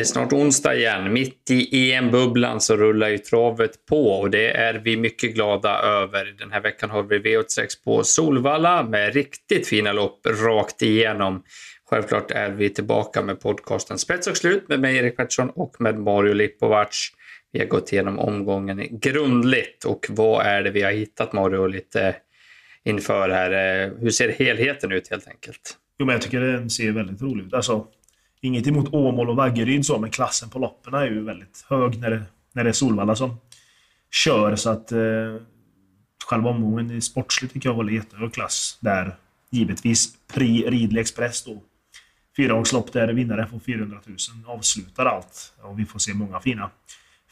Det är snart onsdag igen. Mitt i EM-bubblan så rullar ju travet på och det är vi mycket glada över. Den här veckan har vi V86 på Solvalla med riktigt fina lopp rakt igenom. Självklart är vi tillbaka med podcasten Spets och slut med mig Erik Pettersson och med Mario Lipovac. Vi har gått igenom omgången grundligt och vad är det vi har hittat Mario lite inför här? Eh, hur ser helheten ut helt enkelt? Jo, men jag tycker den ser väldigt rolig ut. Alltså, inget emot Åmål och Vaggeryd så, men klassen på loppen är ju väldigt hög när det, när det är Solvalla som kör. Så att eh, själva omgången i sportsligt tycker jag håller jättehög klass. Där givetvis Pri Ridley Express då. Fyraårslopp där vinnaren får 400 000 avslutar allt. Och vi får se många fina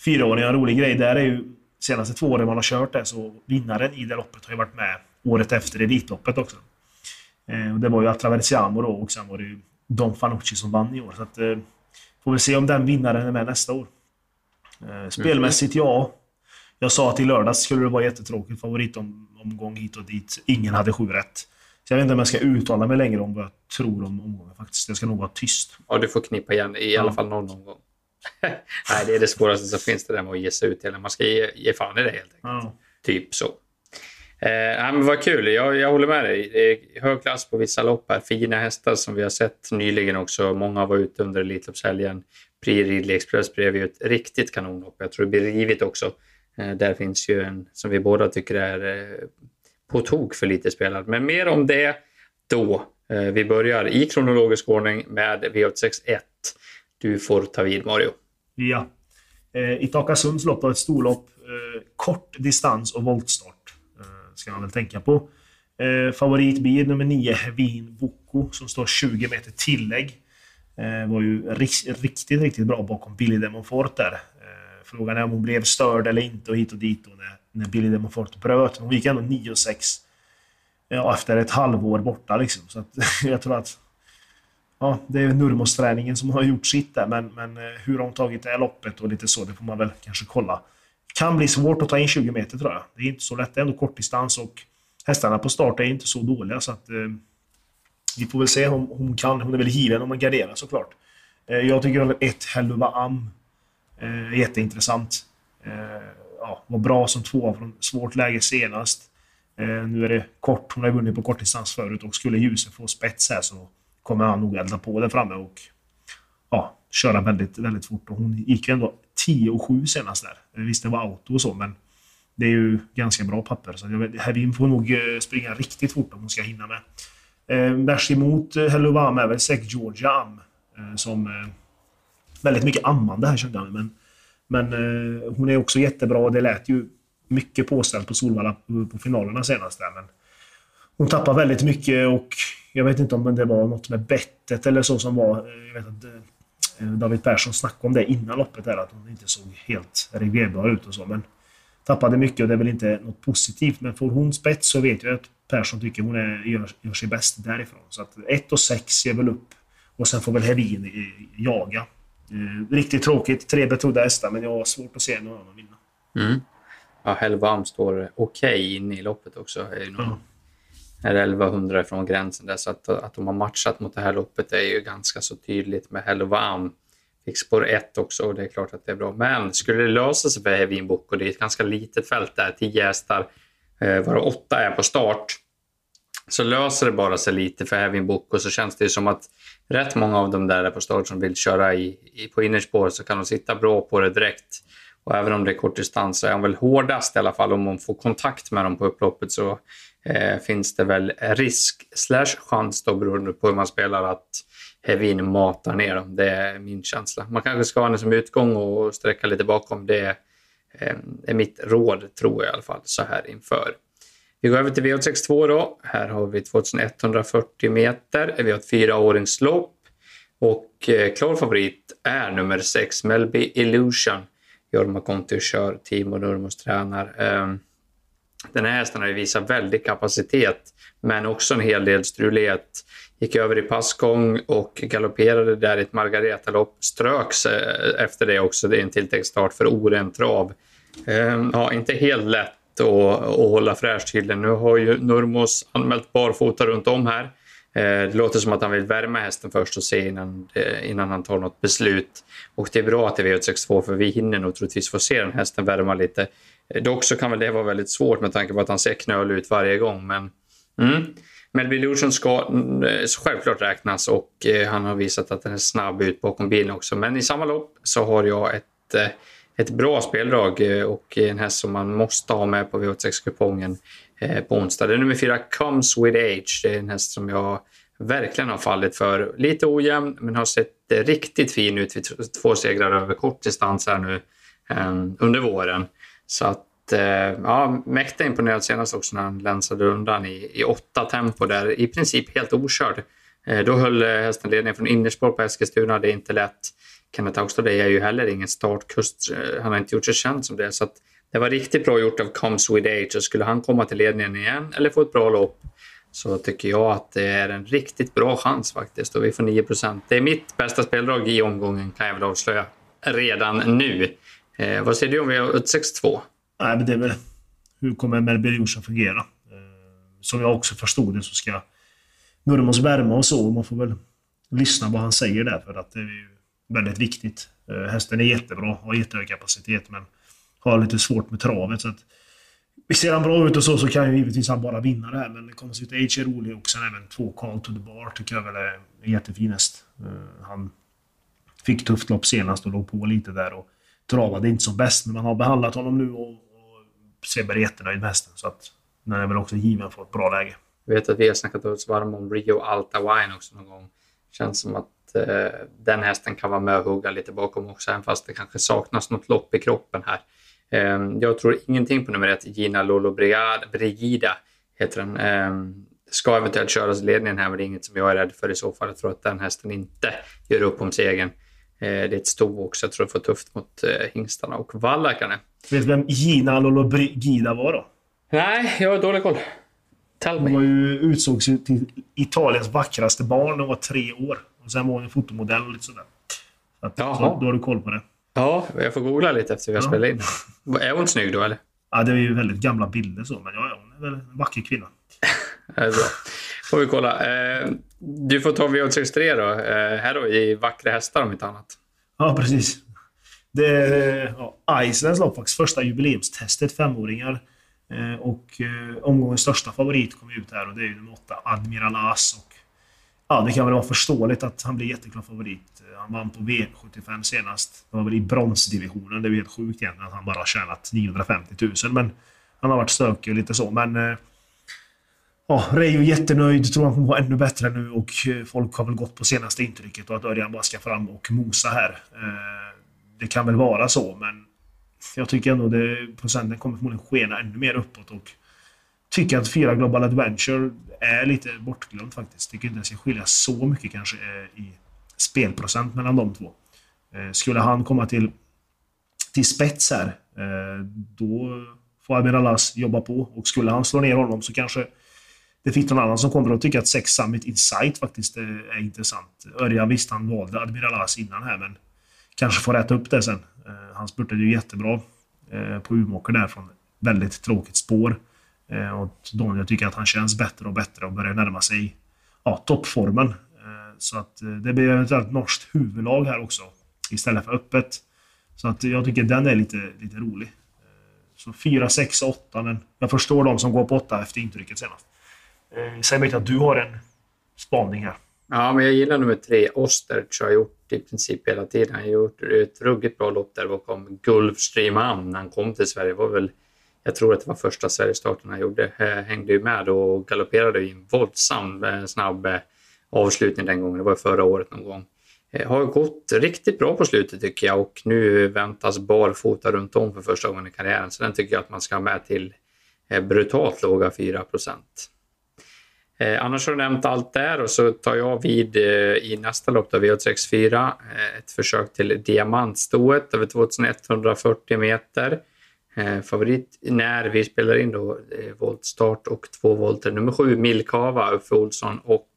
fyraåringar. En rolig grej där är ju senaste två åren man har kört det så vinnaren i det loppet har ju varit med året efter Elitloppet också. Eh, och det var ju Atraversiamo då och sen var det ju Don Fanucci som vann i år. Så att, eh, får vi se om den vinnaren är med nästa år. Eh, spelmässigt, ja. Jag sa att i lördags skulle det vara jättetråkigt favoritomgång hit och dit. Ingen hade sju rätt. Så jag vet inte om jag ska uttala mig längre om vad jag tror om omgången faktiskt. Jag ska nog vara tyst. Ja, du får knippa igen i ja. alla fall någon omgång. Nej, det är det svåraste som finns det där med att ge sig ut. Man ska ge, ge fan i det helt enkelt. Ja. Typ så. Eh, men vad kul, jag, jag håller med dig. Det är hög klass på vissa lopp här. Fina hästar som vi har sett nyligen också. Många var ute under Elitloppshelgen. Prix Ridley Express blev ju ett riktigt kanonlopp. Jag tror det blir rivigt också. Eh, där finns ju en som vi båda tycker är eh, på tok för lite spelad. Men mer om det då. Eh, vi börjar i kronologisk ordning med V861. Du får ta vid Mario. Ja. Eh, Itaka Sunds lopp var ett storlopp. Eh, kort distans och voltstart ska man väl tänka på. Eh, favorit blir nummer 9, Hevin Voko, som står 20 meter tillägg. Eh, var ju riktigt, riktigt bra bakom Billy Demonfort där. Eh, frågan är om hon blev störd eller inte och hit och dit då när, när Billy Demonfort bröt. Hon gick ändå 9-6 ja, efter ett halvår borta liksom. Så att, jag tror att ja, det är Nurmos-träningen som har gjort sitt där. Men, men eh, hur hon tagit det här loppet och lite så, det får man väl kanske kolla kan bli svårt att ta in 20 meter tror jag. Det är inte så lätt. Det är ändå kortdistans och hästarna på start är inte så dåliga. Så att, eh, vi får väl se om hon kan. Hon är väl given om man garderar såklart. Eh, jag tycker att ett Helluva Am eh, är jätteintressant. Eh, ja, var bra som två från svårt läge senast. Eh, nu är det kort. Hon har vunnit på kortdistans förut och skulle ljuset få spets här så kommer han nog elda på där framme och ja, köra väldigt, väldigt fort. Och hon gick ju ändå 10 och 7 senast där. Visst, det var auto och så, men det är ju ganska bra papper. Så Herin Hevin får nog eh, springa riktigt fort om hon ska hinna med. Eh, värst emot eh, är väl Sek Georgia Am. Eh, som... Eh, väldigt mycket ammande här kände jag men, men eh, hon är också jättebra. Det lät ju mycket påställt på Solvalla på, finalerna senast där, men hon tappar väldigt mycket och jag vet inte om det var något med bettet eller så som var. Eh, jag vet att David Persson snackade om det innan loppet, där, att hon inte såg helt reglerbar ut och så. Men tappade mycket och det är väl inte något positivt. Men får hon spets så vet jag att Persson tycker hon är, gör, gör sig bäst därifrån. Så att 1 och 6 ger väl upp. Och sen får väl Hedin jaga. Eh, riktigt tråkigt. Tre betrodda hästar, men jag har svårt att se någon annan vinna. Mm. Ja, Hellvarm står okej okay inne i loppet också. Är någon, mm är 1100 från gränsen där, så att, att de har matchat mot det här loppet är ju ganska så tydligt med Hellovam. Fick spår 1 också och det är klart att det är bra. Men skulle det lösa sig för Hevin Boko, och det är ett ganska litet fält där, 10 hästar, eh, varav 8 är på start, så löser det bara sig lite för Hevin Boko och så känns det ju som att rätt många av dem där är på start som vill köra i, i, på innerspår så kan de sitta bra på det direkt. Och även om det är kort distans så är hon väl hårdast i alla fall. Om man får kontakt med dem på upploppet så eh, finns det väl risk slash chans då beroende på hur man spelar att Hevin matar ner dem. Det är min känsla. Man kanske ska ha henne som utgång och sträcka lite bakom. Det eh, är mitt råd, tror jag i alla fall, så här inför. Vi går över till V862 då. Här har vi 2140 meter. Vi har ett fyraåringslopp och eh, klar favorit är nummer 6, Melby Illusion. Jorma Konti kör, Timo Nurmos tränar. Ehm, den här hästen har visat väldig kapacitet men också en hel del strulighet. Gick över i passgång och galopperade där i ett Margareta-lopp. Ströks eh, efter det också. Det är en tilltänkt start för oren trav. Ehm, ja, inte helt lätt att, att hålla fräsch till Nu har ju Nurmos anmält barfota runt om här. Eh, det låter som att han vill värma hästen först och se innan, eh, innan han tar något beslut. Och det är bra att det är V862 för vi hinner nog troligtvis få se den hästen värma lite. Eh, dock så kan väl det vara väldigt svårt med tanke på att han ser knölig ut varje gång. Men mm. Melby Illusion ska mm, självklart räknas och han har visat att den är snabb ut bakom bilen också. Men i samma lopp så har jag ett ett bra speldrag och en häst som man måste ha med på V86-kupongen Eh, på onsdag. Det är nummer fyra, Comes With Age. Det är en häst som jag verkligen har fallit för. Lite ojämn, men har sett eh, riktigt fin ut vid två segrar över kort distans här nu eh, under våren. Så att, ja, mäkta imponerad senast också när han länsade undan i, i åtta tempo där, i princip helt okörd. Då höll hästen ledningen från innerspår på Eskilstuna, det är inte lätt. Kenneth Augstad är ju heller ingen startkust. Han har inte gjort sig känd som det. Så att det var riktigt bra gjort av Comes With Age. Och skulle han komma till ledningen igen eller få ett bra lopp så tycker jag att det är en riktigt bra chans faktiskt. Och vi får 9% Det är mitt bästa speldrag i omgången kan jag väl avslöja redan nu. Eh, vad säger du om vi har 6-2? Nej, men det är väl... Hur kommer Melby Jonsson fungera? Eh, som jag också förstod det så ska Murmos värma och så. Man får väl lyssna vad han säger där för att det är ju väldigt viktigt. Eh, hästen är jättebra, och har jättehög kapacitet, men har lite svårt med travet. Så att, ser han bra ut och så, så kan ju givetvis han bara vinna det här. Men Conceit H är rolig och sen även två Call to the Bar tycker jag väl är jättefinast. häst. Eh, han fick tufft lopp senast och låg på lite där och travade inte som bäst. Men man har behandlat honom nu och, och Sebbe är jättenöjd med hästen. Så att den är väl också given för ett bra läge. Jag vet att vi har snackat oss varma om Rio Alta Wine också någon gång. Känns som att eh, den hästen kan vara med och hugga lite bakom också, även fast det kanske saknas något lopp i kroppen här. Eh, jag tror ingenting på nummer ett, Gina Lolo Brigida, heter den. Eh, ska eventuellt köras i ledningen här, men det är inget som jag är rädd för i så fall. Jag tror att den hästen inte gör upp om segern. Eh, det är ett sto också. Jag tror det får tufft mot eh, hingstarna och vallakarna. Vet du vem Gina Lolo Brigida var då? Nej, jag har dålig koll. Tell Hon var ju, utsågs till Italiens vackraste barn när hon var tre år. Och sen var hon en fotomodell och lite sådär. Så, att, så då har du koll på det. Ja, jag får googla lite efter vi har ja. spelat in. Är hon snygg då eller? Ja, det är ju väldigt gamla bilder så, men ja, hon är väl en vacker kvinna. det är bra. får vi kolla. Eh, du får ta V863 då. Eh, här då i vackra hästar om inte annat. Ja, precis. Det är ja, Icelands lopp faktiskt. Första jubileumstestet, femåringar. Eh, och omgångens största favorit kom ut här och det är ju nummer åtta, Admiral As. Ja, det kan väl vara förståeligt att han blir jätteklar favorit. Han vann på V75 senast. Det var väl i bronsdivisionen. Det är helt sjukt egentligen att han bara har tjänat 950 000. Men han har varit stökig och lite så. Men eh, ja, Reijo jättenöjd. Tror han kommer vara ännu bättre nu och eh, folk har väl gått på senaste intrycket och att Örjan bara ska fram och mosa här. Eh, det kan väl vara så, men jag tycker ändå att procenten kommer förmodligen skena ännu mer uppåt. Och tycker att fyra Global Adventure är lite bortglömt faktiskt. Tycker inte det ska skilja så mycket kanske eh, i spelprocent mellan de två. Eh, skulle han komma till, till spets här, eh, då får Admiral Lass jobba på. Och skulle han slå ner honom så kanske det finns någon annan som kommer att tycka att Sex Summit Insight faktiskt är, intressant. Örjan visst, han valde Admiral Lass innan här, men kanske får rätta upp det sen. Han spurtade ju jättebra på Umeåker där från väldigt tråkigt spår. Eh, och Daniel tycker att han känns bättre och bättre och börjar närma sig ja, toppformen. Eh, så att eh, det blir eventuellt norskt huvudlag här också. Istället för öppet. Så att jag tycker den är lite, lite rolig. Eh, så 4, 6, 8. Men jag förstår de som går på 8 efter intrycket senast. Eh, Säg mig att du har en spaning här. Ja, men jag gillar nummer tre. Osterch har gjort i princip hela tiden. Han har gjort ett ruggigt bra lopp där bakom Gulfstream när han kom till Sverige. Det var väl jag tror att det var första Sverigestarten han gjorde, eh, hängde ju med och galopperade i en våldsam eh, snabb eh, avslutning den gången. Det var förra året någon gång. Har gått riktigt bra på slutet tycker jag och nu väntas barfota runt om för första gången i karriären. Så den tycker jag att man ska ha med till brutalt låga 4 Eh, annars har du nämnt allt där och så tar jag vid eh, i nästa lopp, V864, eh, ett försök till diamantstået över 2140 meter. Eh, favorit när vi spelar in då eh, voltstart och två volter. Nummer sju Milkava, Uffe Olsson och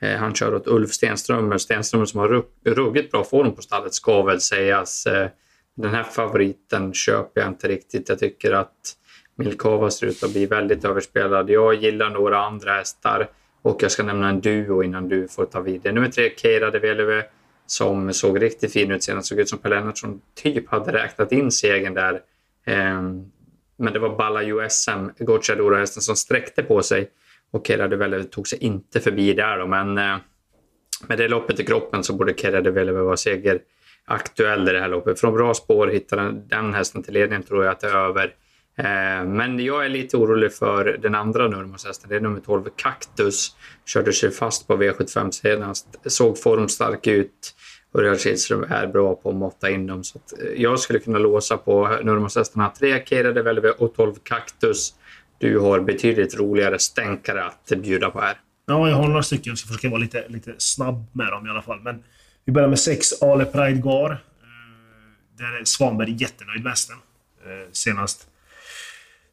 eh, han kör åt Ulf Stenströmer. Stenströmer som har ruggigt bra form på stallet ska väl sägas. Eh, den här favoriten köper jag inte riktigt. Jag tycker att Milkava ser ut att bli väldigt överspelad. Jag gillar några andra hästar Och jag ska nämna en duo innan du får ta vid. Nummer tre, Keira de Veleve som såg riktigt fin ut senast. Såg ut som Per Lennartsson typ hade räknat in segern där. Ehm, men det var Balla USM, Gocciadoro-hästen, som sträckte på sig. Och Keira tog sig inte förbi där då, men eh, med det loppet i kroppen så borde Keira vara seger aktuell i det här loppet. Från bra spår hittar den, den hästen till ledningen tror jag att det är över. Eh, men jag är lite orolig för den andra Nurmos-hästen. Det är nummer 12, Cactus. Körde sig fast på V75 senast. Såg formstark ut. Örjan Kihlström är bra på att måtta in dem. Så eh, jag skulle kunna låsa på Nurmos-hästarna 3 Keira Velve och 12 Cactus. Du har betydligt roligare stänkare att bjuda på här. Ja, jag har några stycken Jag ska försöka vara lite, lite snabb med dem i alla fall. Men vi börjar med 6 Ale Pride Gar. Eh, där är Svanberg jättenöjd med hästen. Eh, senast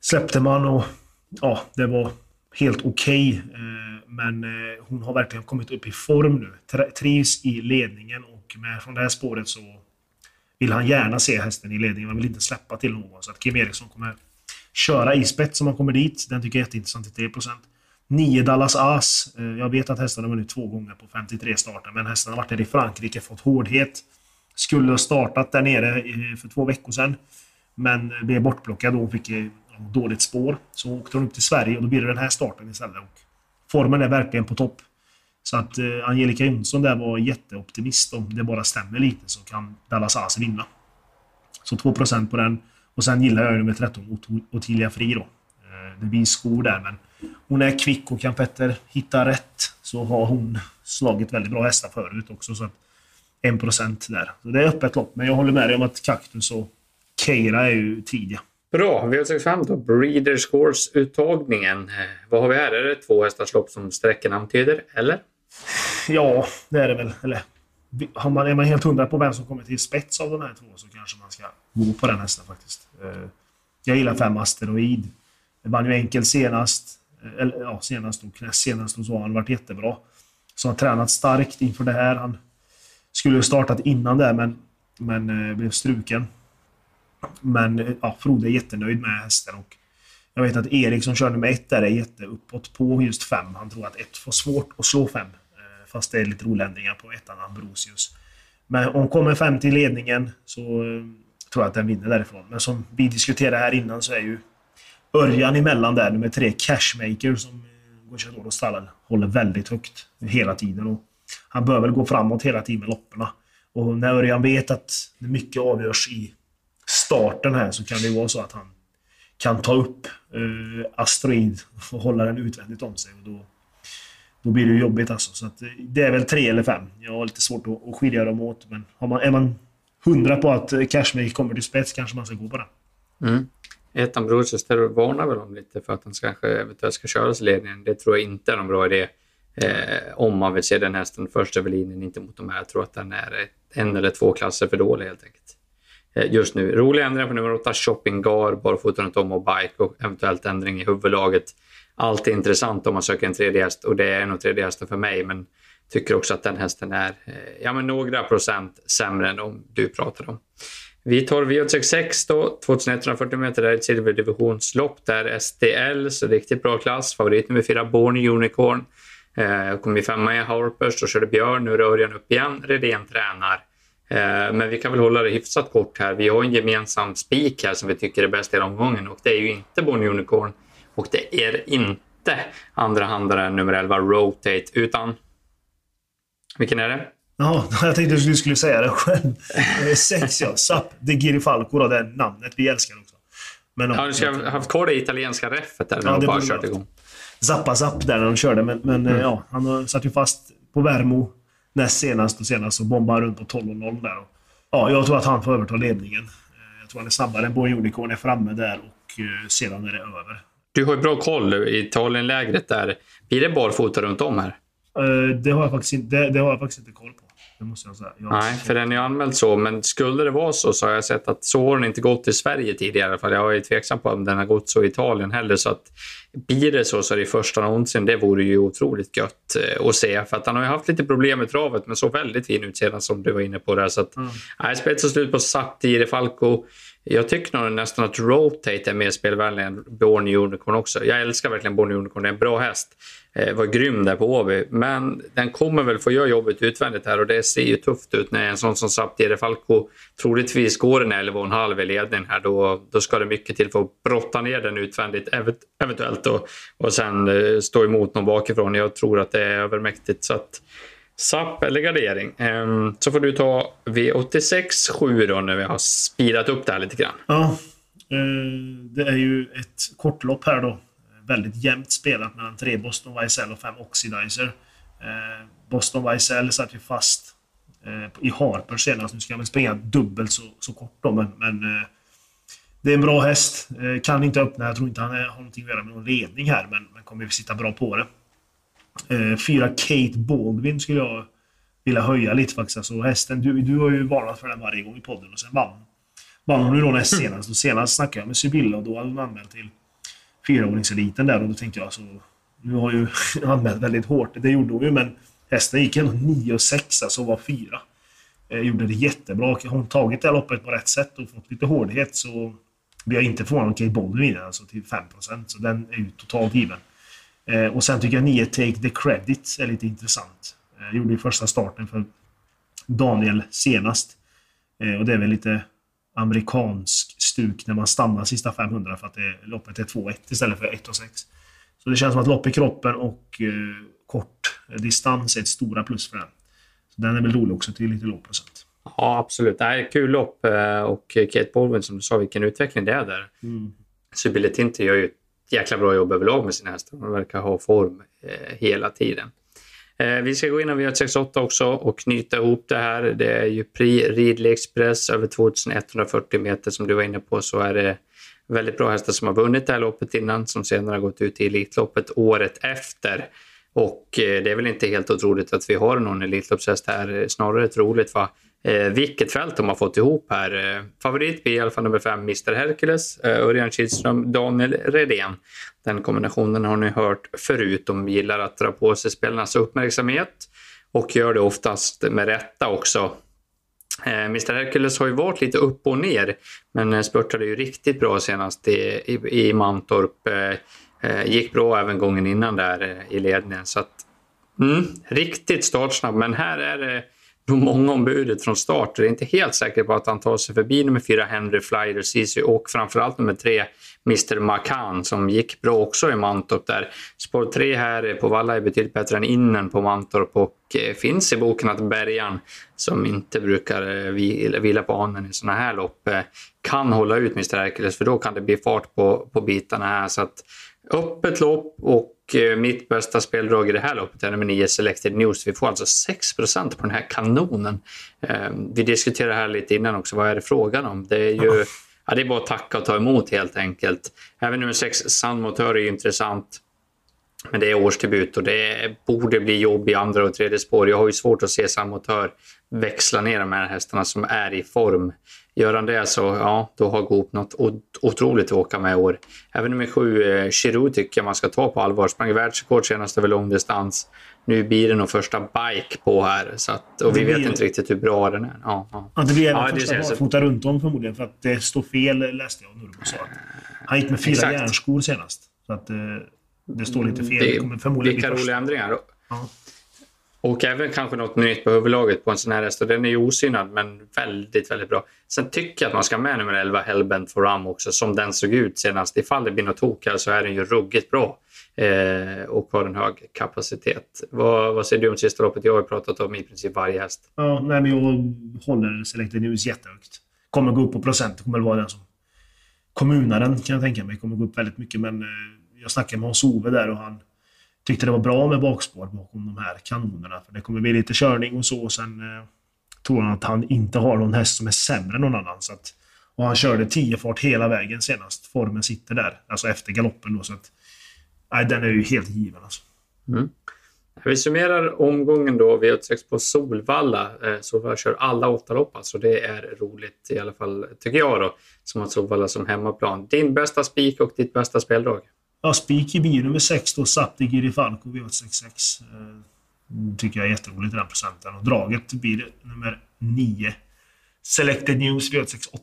släppte man och ja, det var helt okej. Okay. Men hon har verkligen kommit upp i form nu. Trivs i ledningen och med, från det här spåret så vill han gärna se hästen i ledningen. Han vill inte släppa till någon. Så att Kim Eriksson kommer köra i spets om han kommer dit. Den tycker jag är jätteintressant till 3%. 9 Dallas As. Eh, jag vet att hästen har vunnit två gånger på 53 starter, men hästen har varit där i Frankrike, fått hårdhet. Skulle ha startat där nere eh, för två veckor sedan, men blev bortplockad och fick eh, dåligt spår. Så åkte hon upp till Sverige och då blir det den här starten istället. Och formen är verkligen på topp. Så att eh, Angelica Jonsson där var jätteoptimist. Om det bara stämmer lite så kan Dallas As vinna. Så 2% på den. Och sen gillar jag nummer 13, Ottilia Fri då. Eh, det blir skor där, men hon är kvick och kan Petter hitta rätt så har hon slagit väldigt bra hästar förut också. Så att 1 där. Så det är öppet lopp, men jag håller med dig om att Kaktus och Keira är ju tidiga. Bra, V65 då. Breeder Course-uttagningen. Eh, vad har vi här? Är det två hästars lopp som sträckan antyder, eller? Ja, det är det väl. Eller, har man, är man helt hundra på vem som kommer till spets av de här två så kanske man ska gå på den hästen faktiskt. Eh, jag gillar fem Asteroid. Det vann ju enkelt senast. Eh, eller, ja, senast och näst senast och så har han varit jättebra. Så han har tränat starkt inför det här. Han skulle ha startat innan det, men, men eh, blev struken. Men ja, Frode är jättenöjd med hästen. Och jag vet att Erik som kör nummer ett där är jätteuppåt på just fem. Han tror att ett får svårt att slå fem. Fast det är lite roliga ändringar på ettan Ambrosius. Men om kommer fem till ledningen så eh, tror jag att den vinner därifrån. Men som vi diskuterade här innan så är ju Örjan emellan där, nummer tre, Cashmaker, som eh, och stallen håller väldigt högt hela tiden. Och han bör väl gå framåt hela tiden med loppen. Och när Örjan vet att mycket avgörs i starten här så kan det vara så att han kan ta upp eh, Asteroid och hålla den utvändigt om sig. Och då, då blir det jobbigt alltså. Så att, eh, det är väl tre eller fem. Jag har lite svårt att, att skilja dem åt. Men har man, är man hundra på att eh, Cashmake kommer till spets kanske man ska gå på den. Mm. Ettan Brochester varnar väl om lite för att han kanske eventuellt ska köras i ledningen. Det tror jag inte är någon bra idé. Eh, om man vill se den hästen först över linjen, inte mot de här. Jag tror att den är en eller två klasser för dålig helt enkelt. Eh, just nu. Rolig ändring på nummer 8, Shopping Gar, barfota runt om och bike och eventuellt ändring i huvudlaget. Allt är intressant om man söker en tredje häst och det är nog tredje hästen för mig. Men tycker också att den hästen är eh, ja, men några procent sämre än de du pratar om. Vi tar V866 då, 2140 meter, det är ett silverdivisionslopp där STL, så riktigt bra klass. Favorit nummer fyra, Born Unicorn. Eh, kom i femma i Harpers, då körde Björn, nu är Örjan upp igen. Redén tränar. Eh, men vi kan väl hålla det hyfsat kort här. Vi har en gemensam spik här som vi tycker är bäst i omgången och det är ju inte Born Unicorn och det är inte andra handaren nummer 11 Rotate utan... Vilken är det? Ja, jag tänkte att du skulle säga det själv. Eh, sex ja. Sap de Girifalco då, det namnet vi älskar också. Men, ja, du ska ha haft kvar det italienska reffet där när ja, de bara kört igång. Zappa Zapp där när de körde, men, men mm. ja, han satt ju fast på Värmo näst senast och senast och bombar runt på 12.0 där. Ja, jag tror att han får överta ledningen. Eh, jag tror han är snabbare än Boy Unicorn är framme där och eh, sedan är det över. Du har ju bra koll i Italienlägret där. Blir det barfota runt om här? Eh, det har jag faktiskt inte, det, det har jag faktiskt inte koll på. Det måste jag säga. Jag Nej, för den är anmäld så. Men skulle det vara så så har jag sett att så har den inte gått i Sverige tidigare i alla fall. Jag är tveksam på om den har gått så i Italien heller. Så att blir det så så är det första någonsin. Det vore ju otroligt gött eh, att se. För att han har ju haft lite problem med travet men så väldigt fin ut sedan som du var inne på där. Så att, mm. nej, spets och slut på Satti Falco. Jag tycker nog nästan att Rotate är mer spelvänlig än Born Unicorn också. Jag älskar verkligen Born Unicorn. Det är en bra häst. eh, var grym där på Åby. Men den kommer väl få göra jobbet utvändigt här och det ser ju tufft ut när en sån som Saptiere Falco troligtvis går en 11,5 i ledning här. Då, då ska det mycket till för att brotta ner den utvändigt eventuellt och, och sen eh, stå emot någon bakifrån. Jag tror att det är övermäktigt. Så att, SAP eller gardering. Um, så får du ta V86 7 då när vi har spirat upp det här lite grann. Ja, uh, det är ju ett kortlopp här då. Väldigt jämnt spelat mellan tre Boston Weissel och fem Oxidizer. Uh, Boston Weissel satt ju fast uh, i Harper senast. Nu ska han väl springa dubbelt så, så kort då, men, men det är en bra häst. Kan inte öppna. Jag tror inte han har någonting att göra med någon ledning här, men, men kommer sitta bra på det. Eh, fyra Kate Baldwin skulle jag vilja höja lite faktiskt. Alltså hästen, du, du har ju varnat för den varje gång i podden och sen vann, vann hon ju då näst senast. Och senast snackade jag med Sibylla och då hade hon anmält till fyraåringseliten där och då tänkte jag alltså... Nu har ju anmält väldigt hårt. Det gjorde hon ju men hästen gick ändå 9 och 6 alltså var fyra. Eh, gjorde det jättebra. Har hon tagit det här loppet på rätt sätt och fått lite hårdhet så blir jag inte förvånad om Kate Baldwin vinner alltså till 5% Så den är ju totalt given. Eh, och sen tycker jag 9 Take the Credit är lite intressant. Eh, gjorde ju första starten för Daniel senast. Eh, och det är väl lite amerikansk stuk när man stannar sista 500 för att det, loppet är 2-1 istället för 1 6. Så det känns som att lopp i kroppen och eh, kort distans är ett stora plus för den. Så den är väl rolig också till lite låg procent. Ja, absolut. Det är kul lopp och Kate Baldwin som du sa, vilken utveckling det är där. Mm. Sybille Tinti gör ju jäkla bra jobb överlag med sina hästar. De verkar ha form eh, hela tiden. Eh, vi ska gå in v 68 också och knyta ihop det här. Det är ju Prix Ridley Express över 2140 meter som du var inne på så är det väldigt bra hästar som har vunnit det här loppet innan som senare har gått ut i Elitloppet året efter. Och eh, det är väl inte helt otroligt att vi har någon Elitloppshäst här. Snarare troligt va? Eh, vilket fält de har fått ihop här. Eh, favorit blir i alla fall nummer fem, Mr Hercules, eh, Örjan Kihlström, Daniel Redén. Den kombinationen har ni hört förut. De gillar att dra på sig spelarnas uppmärksamhet och gör det oftast med rätta också. Eh, Mr Hercules har ju varit lite upp och ner, men eh, spurtade ju riktigt bra senast i, i, i Mantorp. Eh, eh gick bra även gången innan där eh, i ledningen. Så att, mm, riktigt startsnabb, men här är det nog många ombudet från start. Jag är inte helt säker på att han tar sig förbi nummer fyra Henry Flyer Ceesay och framförallt nummer tre Mr Macan som gick bra också i Mantorp där. Spår 3 här på Valla är betydligt bättre än innen på Mantorp och eh, finns i boken att Bergan som inte brukar eh, vila på anen i sådana här lopp eh, kan hålla ut Mr Hercules för då kan det bli fart på, på bitarna här. Så att öppet lopp och Eh, mitt bästa speldrag i det här loppet är nummer 9 Selected News. Vi får alltså 6% på den här kanonen. Eh, vi diskuterade här lite innan också, vad är det frågan om? Det är ju ja, det är bara att tacka och ta emot helt enkelt. Även nummer 6 Sandmotör är intressant. Men det är årsdebut och det borde bli jobb i andra och tredje spår. Jag har ju svårt att se Sandmotör växla ner de här hästarna som är i form. Gör han det så ja, då har Goop något otroligt att åka med i år. Även nummer sju, eh, Giroud, tycker jag man ska ta på allvar. Sprang världsrekord senast över långdistans. Nu blir det nog första bike på här. Så att, och vi blir... vet inte riktigt hur bra den är. Ja, ja. ja det blir även ja, första barfota runt om förmodligen. För att det står fel läste jag Nurbo sa. Han gick med fyra järnskor senast. Så att eh, det står lite fel. Det, kommer förmodligen vilka roliga ändringar. Ja. Och även kanske något nytt på huvudlaget på en sån här häst. Den är ju osynad men väldigt, väldigt bra. Sen tycker jag att man ska ha med nummer 11, Hellbent for Ram också, som den såg ut senast. Ifall det blir något tok här så är den ju ruggigt bra eh, och har en hög kapacitet. Vad, vad säger du om sista loppet? Jag har ju pratat om i princip varje häst. Ja, nej, men jag håller Selected News jättehögt. Kommer gå upp på procent. kommer vara den som... Kommunaren kan jag tänka mig kommer gå upp väldigt mycket, men eh, jag snackade med Hans-Ove där och han tyckte det var bra med bakspår bakom de här kanonerna. För det kommer bli lite körning och så. Sen eh, tror han att han inte har någon häst som är sämre än någon annan. Så att, och han körde 10 fart hela vägen senast. Formen sitter där. Alltså efter galoppen då. Så att, nej, den är ju helt given alltså. Mm. Vi summerar omgången då. V86 på Solvalla. Eh, Solvalla kör alla åtta lopp alltså. Det är roligt i alla fall, tycker jag då. Som har Solvalla som hemmaplan. Din bästa spik och ditt bästa speldrag? Ja, spik i bil nummer 6 då, Sapti Girifalco V866. Eh, tycker jag är jätteroligt i den procenten. Och draget blir nummer 9. Selected News V868.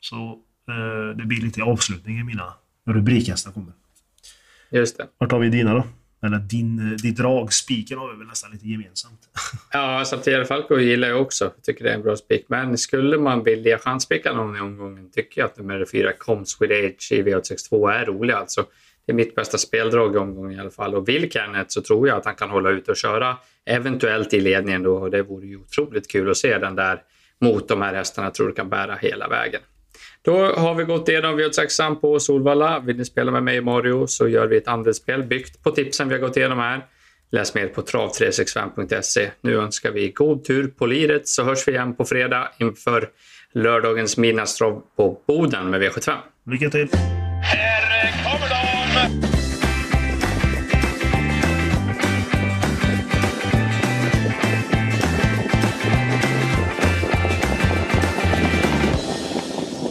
Så eh, det blir lite avslutning i mina rubrikhästar kommer. Just det. Vart har vi dina då? Att din, ditt drag, spiken har vi väl nästan lite gemensamt. Ja, Saltier Falco gillar jag också. Jag tycker det är en bra spik. Men skulle man vilja chanspika någon i omgången tycker jag att nummer fyra, Comes with Age i V862 är rolig alltså. Det är mitt bästa speldrag i omgången i alla fall. Och vill Kenneth så tror jag att han kan hålla ut och köra eventuellt i ledningen då. Och det vore ju otroligt kul att se den där mot de här hästarna. Jag tror det kan bära hela vägen. Då har vi gått igenom V86an på Solvalla. Vill ni spela med mig och Mario så gör vi ett andelsspel byggt på tipsen vi har gått igenom här. Läs mer på trav365.se. Nu önskar vi god tur på liret så hörs vi igen på fredag inför lördagens midnattstrav på Boden med V75. Lycka till!